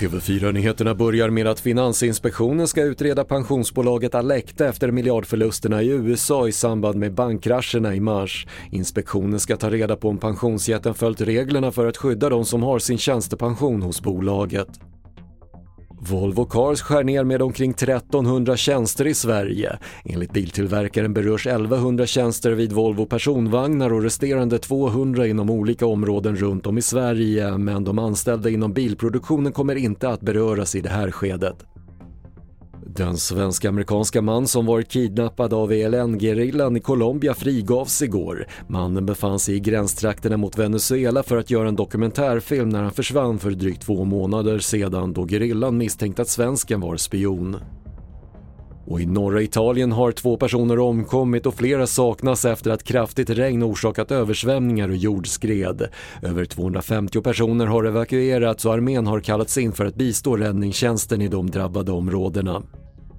TV4-nyheterna börjar med att Finansinspektionen ska utreda pensionsbolaget Alecta efter miljardförlusterna i USA i samband med bankkrascherna i mars. Inspektionen ska ta reda på om pensionsjätten följt reglerna för att skydda de som har sin tjänstepension hos bolaget. Volvo Cars skär ner med omkring 1300 tjänster i Sverige. Enligt biltillverkaren berörs 1100 tjänster vid Volvo personvagnar och resterande 200 inom olika områden runt om i Sverige men de anställda inom bilproduktionen kommer inte att beröras i det här skedet. Den svensk-amerikanska man som varit kidnappad av ELN-gerillan i Colombia frigavs igår. Mannen befann sig i gränstrakterna mot Venezuela för att göra en dokumentärfilm när han försvann för drygt två månader sedan då gerillan misstänkte att svensken var spion. Och i norra Italien har två personer omkommit och flera saknas efter att kraftigt regn orsakat översvämningar och jordskred. Över 250 personer har evakuerats och armén har kallats in för att bistå räddningstjänsten i de drabbade områdena.